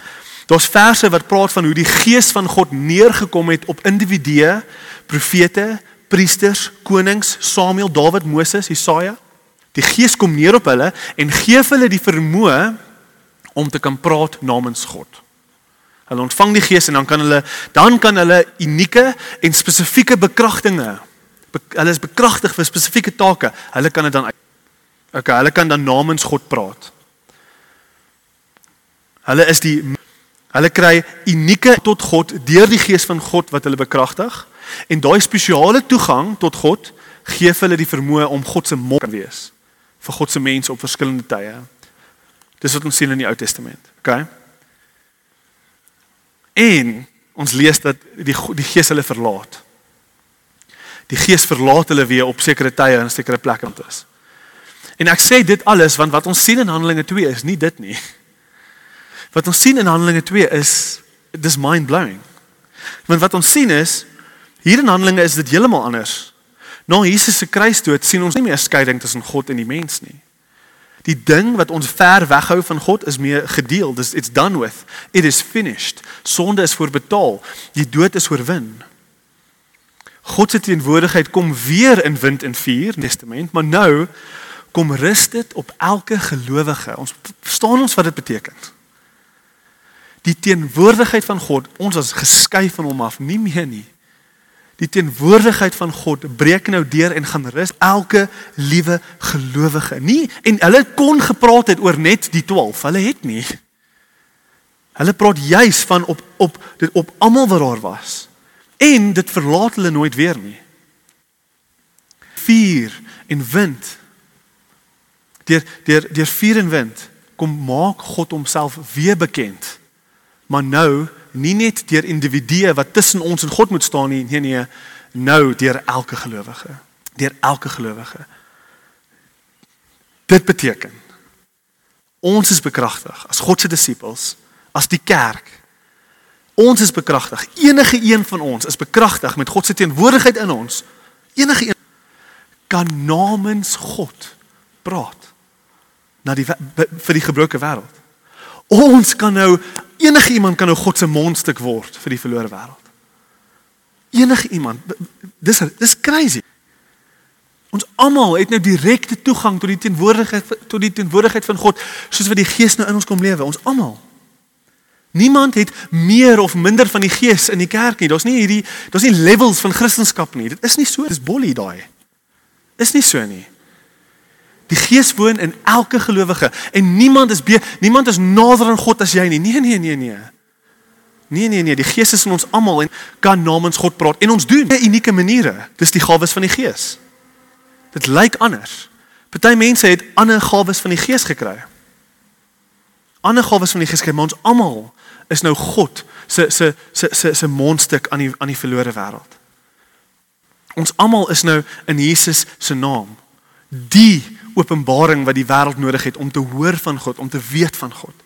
Daar's verse wat praat van hoe die gees van God neergekom het op individue, profete, priesters, konings, Samuel, Dawid, Moses, Jesaja. Die gees kom neer op hulle en gee hulle die vermoë om te kan praat namens God. Hulle ontvang die gees en dan kan hulle dan kan hulle unieke en spesifieke bekragtinge hulle is bekragtig vir spesifieke take. Hulle kan dit dan Okay, hulle kan dan namens God praat. Hulle is die hulle kry unieke tot God deur die gees van God wat hulle bekragtig en daai spesiale toegang tot God gee vir hulle die vermoë om God se mond te wees vir God se mense op verskillende tye. Dis wat ons sien in die Ou Testament. Okay? En ons lees dat die die gees hulle verlaat die gees verlaat hulle weer op sekere tye en sekere plekke want is. En ek sê dit alles want wat ons sien in Handelinge 2 is nie dit nie. Wat ons sien in Handelinge 2 is dis mind blowing. Want wat ons sien is hier in Handelinge is dit heeltemal anders. Na Jesus se kruisdood sien ons nie meer 'n skeiding tussen God en die mens nie. Die ding wat ons ver weghou van God is meer gedeel. Dis it's done with. It is finished. Sonde is voorbetaal. Die dood is oorwin. God se teenwoordigheid kom weer in wind en vuur Testament, maar nou kom rus dit op elke gelowige. Ons verstaan ons wat dit beteken. Die teenwoordigheid van God, ons is geskei van hom af, nie meer nie. Die teenwoordigheid van God breek nou deur en gaan rus elke liewe gelowige. Nie en hulle kon gepraat het oor net die 12. Hulle het nie. Hulle praat juis van op op dit op almal wat daar was. En dit verlaat hulle nooit weer nie. Vuur en wind. Deur deur deur vuur en wind kom maak God homself weer bekend. Maar nou nie net deur individue wat tussen ons en God moet staan nie, nee nee, nou deur elke gelowige, deur elke gelowige. Dit beteken ons is bekragtig as God se disippels, as die kerk. Ons is bekragtig. Enige een van ons is bekragtig met God se teenwoordigheid in ons. Enige een kan namens God praat na die vir die gebroke wêreld. Ons kan nou enige iemand kan nou God se mondstuk word vir die verlore wêreld. Enige iemand. Dis dis crazy. Ons almal het nou direkte toegang tot die teenwoordigheid tot die teenwoordigheid van God soos wat die Gees nou in ons kom lewe. Ons almal. Niemand het meer of minder van die Gees in die kerk nie. Daar's nie hierdie daar's nie levels van Christendom nie. Dit is nie so. Dis bolly daai. Is nie so nie. Die Gees woon in elke gelowige en niemand is be, niemand is nader aan God as jy nie. Nee nee nee nee. Nee nee nee, die Gees is in ons almal en kan namens God praat en ons doen op unieke maniere. Dis die gawes van die Gees. Dit lyk anders. Party mense het ander gawes van die Gees gekry. Ander gawes van die Gees gekry, maar ons almal is nou God se se se se se mondstuk aan die aan die verlore wêreld. Ons almal is nou in Jesus se naam. Die openbaring wat die wêreld nodig het om te hoor van God, om te weet van God.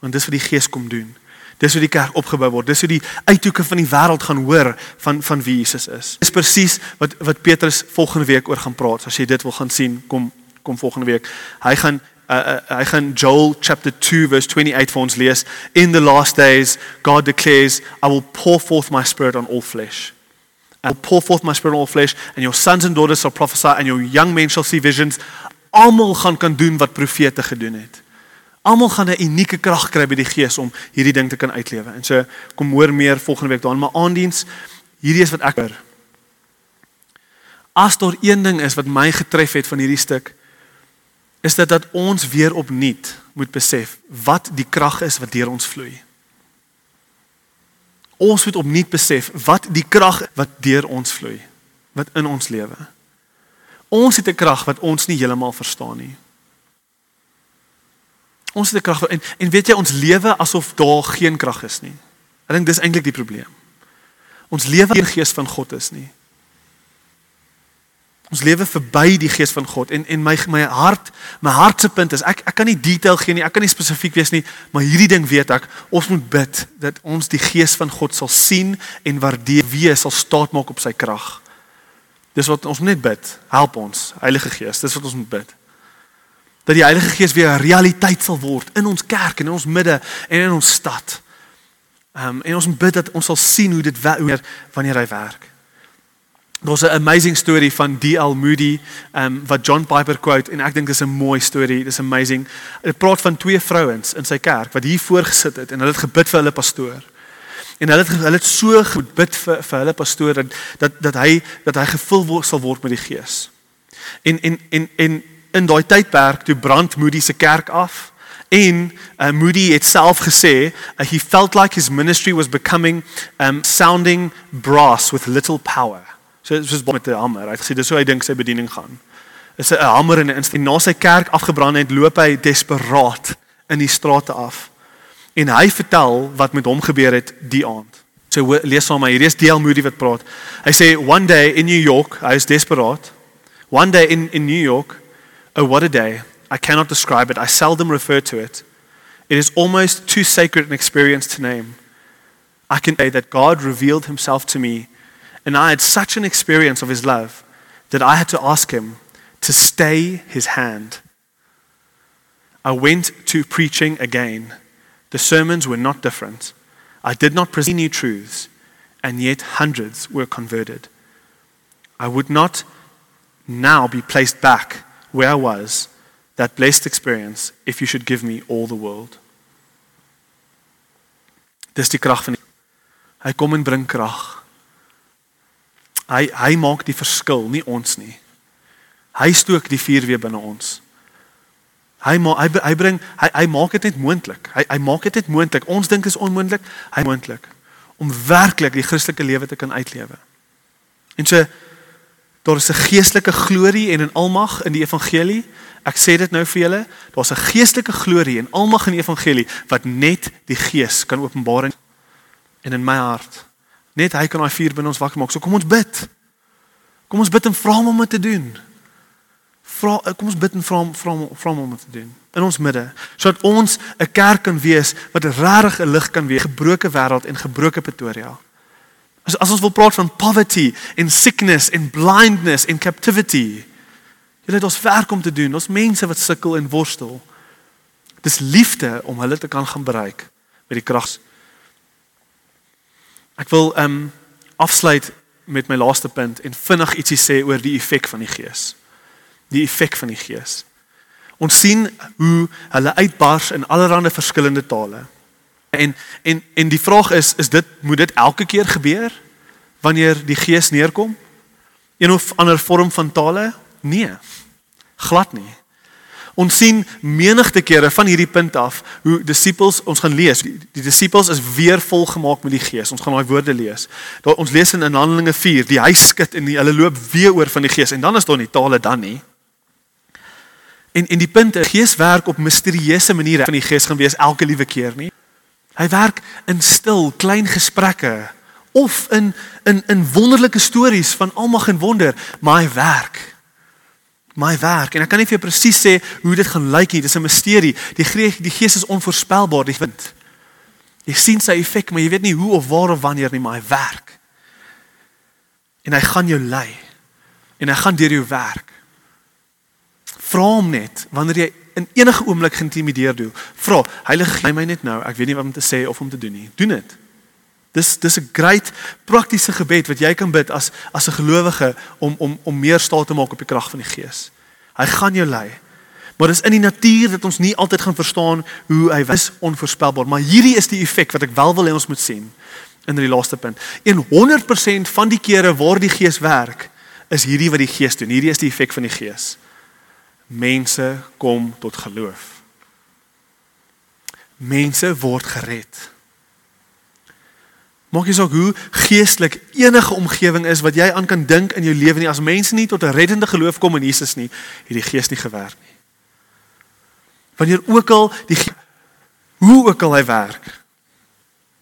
Want dis wat die Gees kom doen. Dis hoe die kerk opgebou word. Dis hoe die uithoeke van die wêreld gaan hoor van van wie Jesus is. Dis presies wat wat Petrus volgende week oor gaan praat. As jy dit wil gaan sien, kom kom volgende week. Hy gaan uh, uh, hy gaan Joel chapter 2 verse 28 vir ons lees. In the last days God declares, I will pour forth my spirit on all flesh. I will pour forth my spirit on all flesh and your sons and daughters shall prophesy and your young men shall see visions. Almal gaan kan doen wat profete gedoen het. Almal gaan 'n unieke krag kry by die Gees om hierdie ding te kan uitlewe. En so kom hoor meer volgende week daarin, maar aandiens hierdie is wat ek hoor. As daar een ding is wat my getref het van hierdie stuk is dit dat ons weer opnuut moet besef wat die krag is wat deur ons vloei. Ons moet opnuut besef wat die krag wat deur ons vloei, wat in ons lewe. Ons het 'n krag wat ons nie heeltemal verstaan nie. Ons het 'n krag en en weet jy ons lewe asof daar geen krag is nie. Ek dink dis eintlik die probleem. Ons lewe nie gees van God is nie. Ons lewe verby die gees van God en en my my hart, my hart se punt is ek ek kan nie detail gee nie, ek kan nie spesifiek wees nie, maar hierdie ding weet ek, ons moet bid dat ons die gees van God sal sien en waardeer wie sal staat maak op sy krag. Dis wat ons net bid. Help ons, Heilige Gees, dis wat ons moet bid dat die Heilige Gees weer 'n realiteit sal word in ons kerk en in ons midde en in ons stad. Ehm um, en ons bid dat ons sal sien hoe dit weer wanneer hy werk. Daar's 'n amazing story van D.L. Moody ehm um, wat John Piper quote en ek dink dis 'n mooi storie, dis amazing. Dit praat van twee vrouens in sy kerk wat hier voorgesit het en hulle het gebid vir hulle pastoor. En hulle het hulle het so goed bid vir vir hulle pastoor dat dat dat hy dat hy gevul word sal word met die Gees. En en en en in daai tydperk toe brand Moody se kerk af en uh, Moody het self gesê uh, he felt like his ministry was becoming um sounding brass with little power. So dit was met 'n hamer. Hy het gesê dis hoe hy dink sy bediening gaan. Is 'n hamer en 'n instel na sy kerk afgebrand het, loop hy desperaat in die strate af. En hy vertel wat met hom gebeur het die aand. So lees saam maar hierdie is D.L. Moody wat praat. Hy sê one day in New York, hy is desperaat. One day in in New York Oh, what a day. I cannot describe it. I seldom refer to it. It is almost too sacred an experience to name. I can say that God revealed himself to me, and I had such an experience of his love that I had to ask him to stay his hand. I went to preaching again. The sermons were not different. I did not present new truths, and yet hundreds were converted. I would not now be placed back where I was, that blessed experience, if you should give me all the world. Dis die krag van die Hy kom en bring krag. Hy hy maak die verskil, nie ons nie. Hy stook die vuur weer binne ons. Hy ma, hy hy bring hy hy maak dit net moontlik. Hy hy maak dit net moontlik. Ons dink is onmoontlik, hy moontlik om werklik die Christelike lewe te kan uitlewe. En so daar is 'n geestelike glorie en 'n almag in die evangelie. Ek sê dit nou vir julle, daar's 'n geestelike glorie en almag in die evangelie wat net die Gees kan openbaar en in my hart. Net hy kan daai vuur binne ons wakker maak. So kom ons bid. Kom ons bid en vra hom om dit te doen. Vra kom ons bid en vra hom vra hom vra hom om dit te doen in ons midde sodat ons 'n kerk kan wees wat regtig 'n lig kan wees gebroke wêreld en gebroke Pretoria. As as ons wil praat van poverty en sickness en blindness en captivity. Jy het ons werk om te doen. Ons mense wat sukkel en worstel. Dis liefde om hulle te kan gaan bereik met die krag. Ek wil ehm um, afsluit met my laaste punt en vinnig ietsie sê oor die effek van die Gees. Die effek van die Gees. Ons sien hoe hulle uitbars in allerlei verskillende tale. En en en die vraag is is dit moet dit elke keer gebeur wanneer die gees neerkom? Een of ander vorm van tale? Nee. Glad nie. Ons sien menigte kere van hierdie punt af hoe disippels ons gaan lees. Die, die disippels is weer volgemaak met die Gees. Ons gaan daai woorde lees. Daar ons lees in Handelinge 4, die huis skud en die, hulle loop weer oor van die Gees en dan is daar nie tale dan nie. En en die punt is Gees werk op misterieuse maniere van die Gees gaan wees elke liewe keer nie. Hy werk in stil, klein gesprekke of in in in wonderlike stories van almag en wonder, maar hy werk. My werk en ek kan nie vir jou presies sê hoe dit gaan lyk nie. Dis 'n misterie. Die Gees die Gees is onvoorspelbaar, die wind. Jy sien sy effek, maar jy weet nie hoe of waar of wanneer nie, maar hy werk. En hy gaan jou lei. En hy gaan deur jou werk. Vra hom net wanneer jy in enige oomblik geïntimideer doen. Vra, Heilige Gees, my net nou. Ek weet nie wat om te sê of om te doen nie. Doen dit. Dis dis 'n great praktiese gebed wat jy kan bid as as 'n gelowige om om om meer staat te maak op die krag van die Gees. Hy gaan jou lei. Maar dis in die natuur dat ons nie altyd gaan verstaan hoe hy is onvoorspelbaar, maar hierdie is die effek wat ek wel wil hê ons moet sien in die laaste punt. 100% van die kere waar die Gees werk, is hierdie wat die Gees doen. Hierdie is die effek van die Gees mense kom tot geloof. Mense word gered. Maak jy saak hoe geestelik enige omgewing is wat jy aan kan dink in jou lewe nie as mense nie tot 'n reddende geloof kom in Jesus nie, het die Gees nie gewerk nie. Wanneer ook al die hoe ook al hy werk,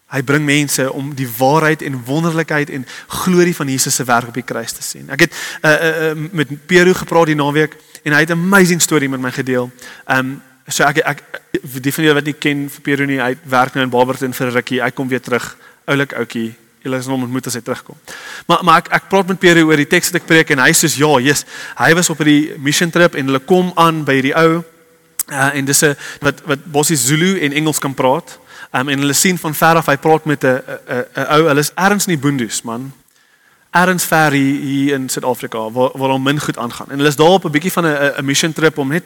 hy bring mense om die waarheid en wonderlikheid en glorie van Jesus se werk op die kruis te sien. Ek het uh, uh, uh, met Peru gepraat die naweek en hy het 'n amazing storie met my gedeel. Um, so ek ek die van julle wat nie ken vir Peru nie, hy werk nou in Barberton vir 'n rukkie. Hy kom weer terug. Oulik ouetjie. Julle is hom ontmoet as hy terugkom. Maar maar ek ek praat met Peru oor die teks wat ek preek en hy sê ja, yes. Hy was op hierdie mission trip en hulle kom aan by hierdie ou uh, en dis 'n wat wat Bossies Zulu en Engels kan praat. Um, en hulle sien van ver af hy praat met 'n 'n ou, hulle is ergens in die boondoes, man erns ver hier, hier in Suid-Afrika waar waar hom min goed aangaan. En hulle is daar op 'n bietjie van 'n 'n mission trip om net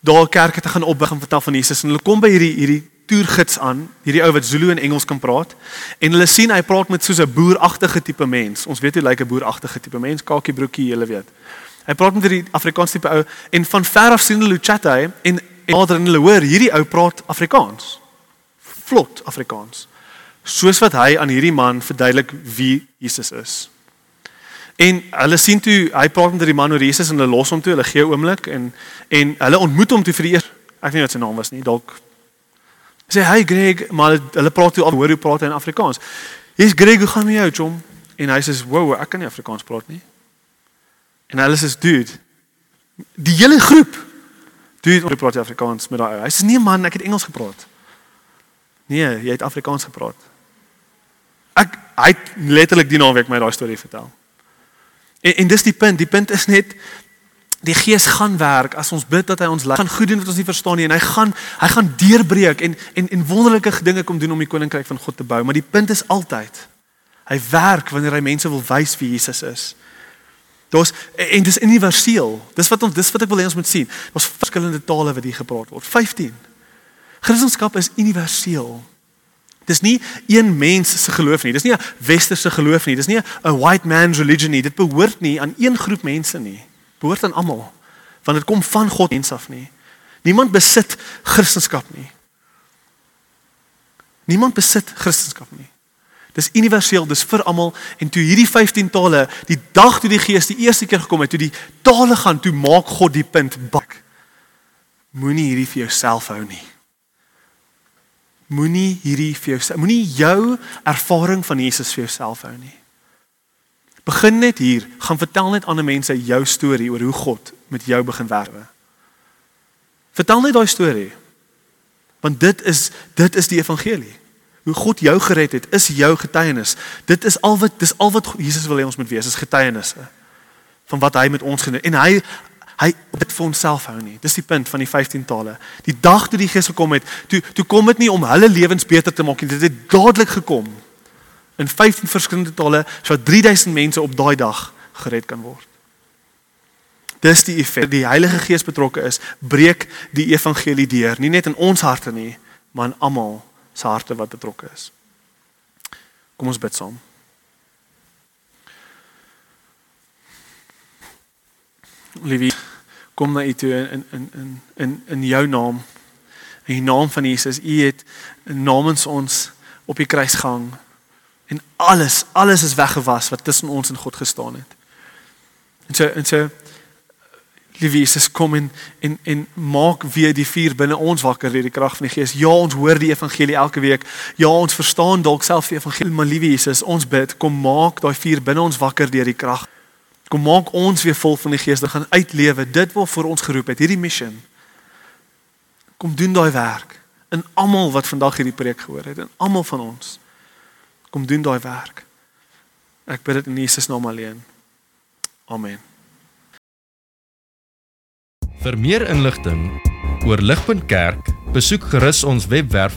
daar kerke te gaan opbou en vertel van Jesus. En hulle kom by hierdie hierdie toergids aan, hierdie ou wat Zulu en Engels kan praat. En hulle sien hy praat met soos 'n boeragtige tipe mens. Ons weet hoe lyk 'n boeragtige tipe mens, kakie broekie, julle weet. Hy praat met hierdie Afrikaans tipe ou en van ver af sien hulle hoe chat hy en nader en hulle hoor hierdie ou praat Afrikaans. Vlot Afrikaans. Soos wat hy aan hierdie man verduidelik wie Jesus is. En hulle sien toe hy praat met die man oor Jesus en hulle los hom toe, hulle gee 'n oomblik en en hulle ontmoet hom toe vir die eer. Ek weet nie wat sy naam was nie, dalk sê hy Greg, maar hulle praat toe al hoor hoe praat hy in Afrikaans. Hier's Greg, hoe gaan met jou, chom? En hy sê, "Wow, ek kan nie Afrikaans praat nie." En hulle sê, "Dude, die hele groep Dude, jy praat Afrikaans met daai ou. Hy sê, "Nee man, ek het Engels gepraat." Nee, jy het Afrikaans gepraat. Ek hy het letterlik die naweek my daai storie vertel. En en dis die punt, die punt is net die Gees gaan werk as ons bid dat hy ons gaan goed doen wat ons nie verstaan nie en hy gaan hy gaan deurbreek en en en wonderlike dinge kom doen om die koninkryk van God te bou, maar die punt is altyd hy werk wanneer hy mense wil wys wie Jesus is. Daar's en dis universeel. Dis wat ons dis wat ek wil hê ons moet sien. Daar's verskillende tale wat hier gepraat word. 15. Christendom is universeel. Dis nie een mens se geloof nie. Dis nie 'n westerse geloof nie. Dis nie 'n white man's religion nie. Dit behoort nie aan een groep mense nie. Behoort aan almal. Want dit kom van God mens af nie. Niemand besit Christendom nie. Niemand besit Christendom nie. Dis universeel, dis vir almal en toe hierdie 15 tale, die dag toe die Gees die eerste keer gekom het, toe die tale gaan, toe maak God die punt bak. Moenie hierdie vir jouself hou nie. Moenie hierdie vir jou moenie jou ervaring van Jesus vir jouself hou nie. Begin net hier, gaan vertel net ander mense jou storie oor hoe God met jou begin werk. Vertel net daai storie. Want dit is dit is die evangelie. Hoe God jou gered het, is jou getuienis. Dit is al wat dis al wat Jesus wil hê ons moet wees, is getuienisse van wat hy met ons gedoen en hy hy dit vir onsself hou nie. Dis die punt van die 15 tale. Die dag toe die Gees gekom het, toe toe kom dit nie om hulle lewens beter te maak nie. Dit het dadelik gekom in 15 verskillende tale sodat 3000 mense op daai dag gered kan word. Dis die effek. Die Heilige Gees betrokke is, breek die evangelie deur, nie net in ons harte nie, maar in almal se harte wat betrokke is. Kom ons bid saam. Liefie, kom na U toe in in in in in jou naam. In die naam van Jesus, U het namens ons op die kruis gehang en alles alles is weggewas wat tussen ons en God gestaan het. En so en so Liewe Jesus, kom en en en maak weer die vuur binne ons wakker deur die krag van die Gees. Ja, ons hoor die evangelie elke week. Ja, ons verstaan dalk self die evangelie, maar liewe Jesus, ons bid, kom maak daai vuur binne ons wakker deur die krag. Kom maak ons weer vol van die Gees, dat gaan uitlewe dit wat vir ons geroep het, hierdie mission. Kom doen daai werk in almal wat vandag hierdie preek gehoor het, in almal van ons. Kom doen daai werk. Ek bid dit in Jesus naam alleen. Amen. Vir meer inligting oor Ligpunt Kerk, besoek gerus ons webwerf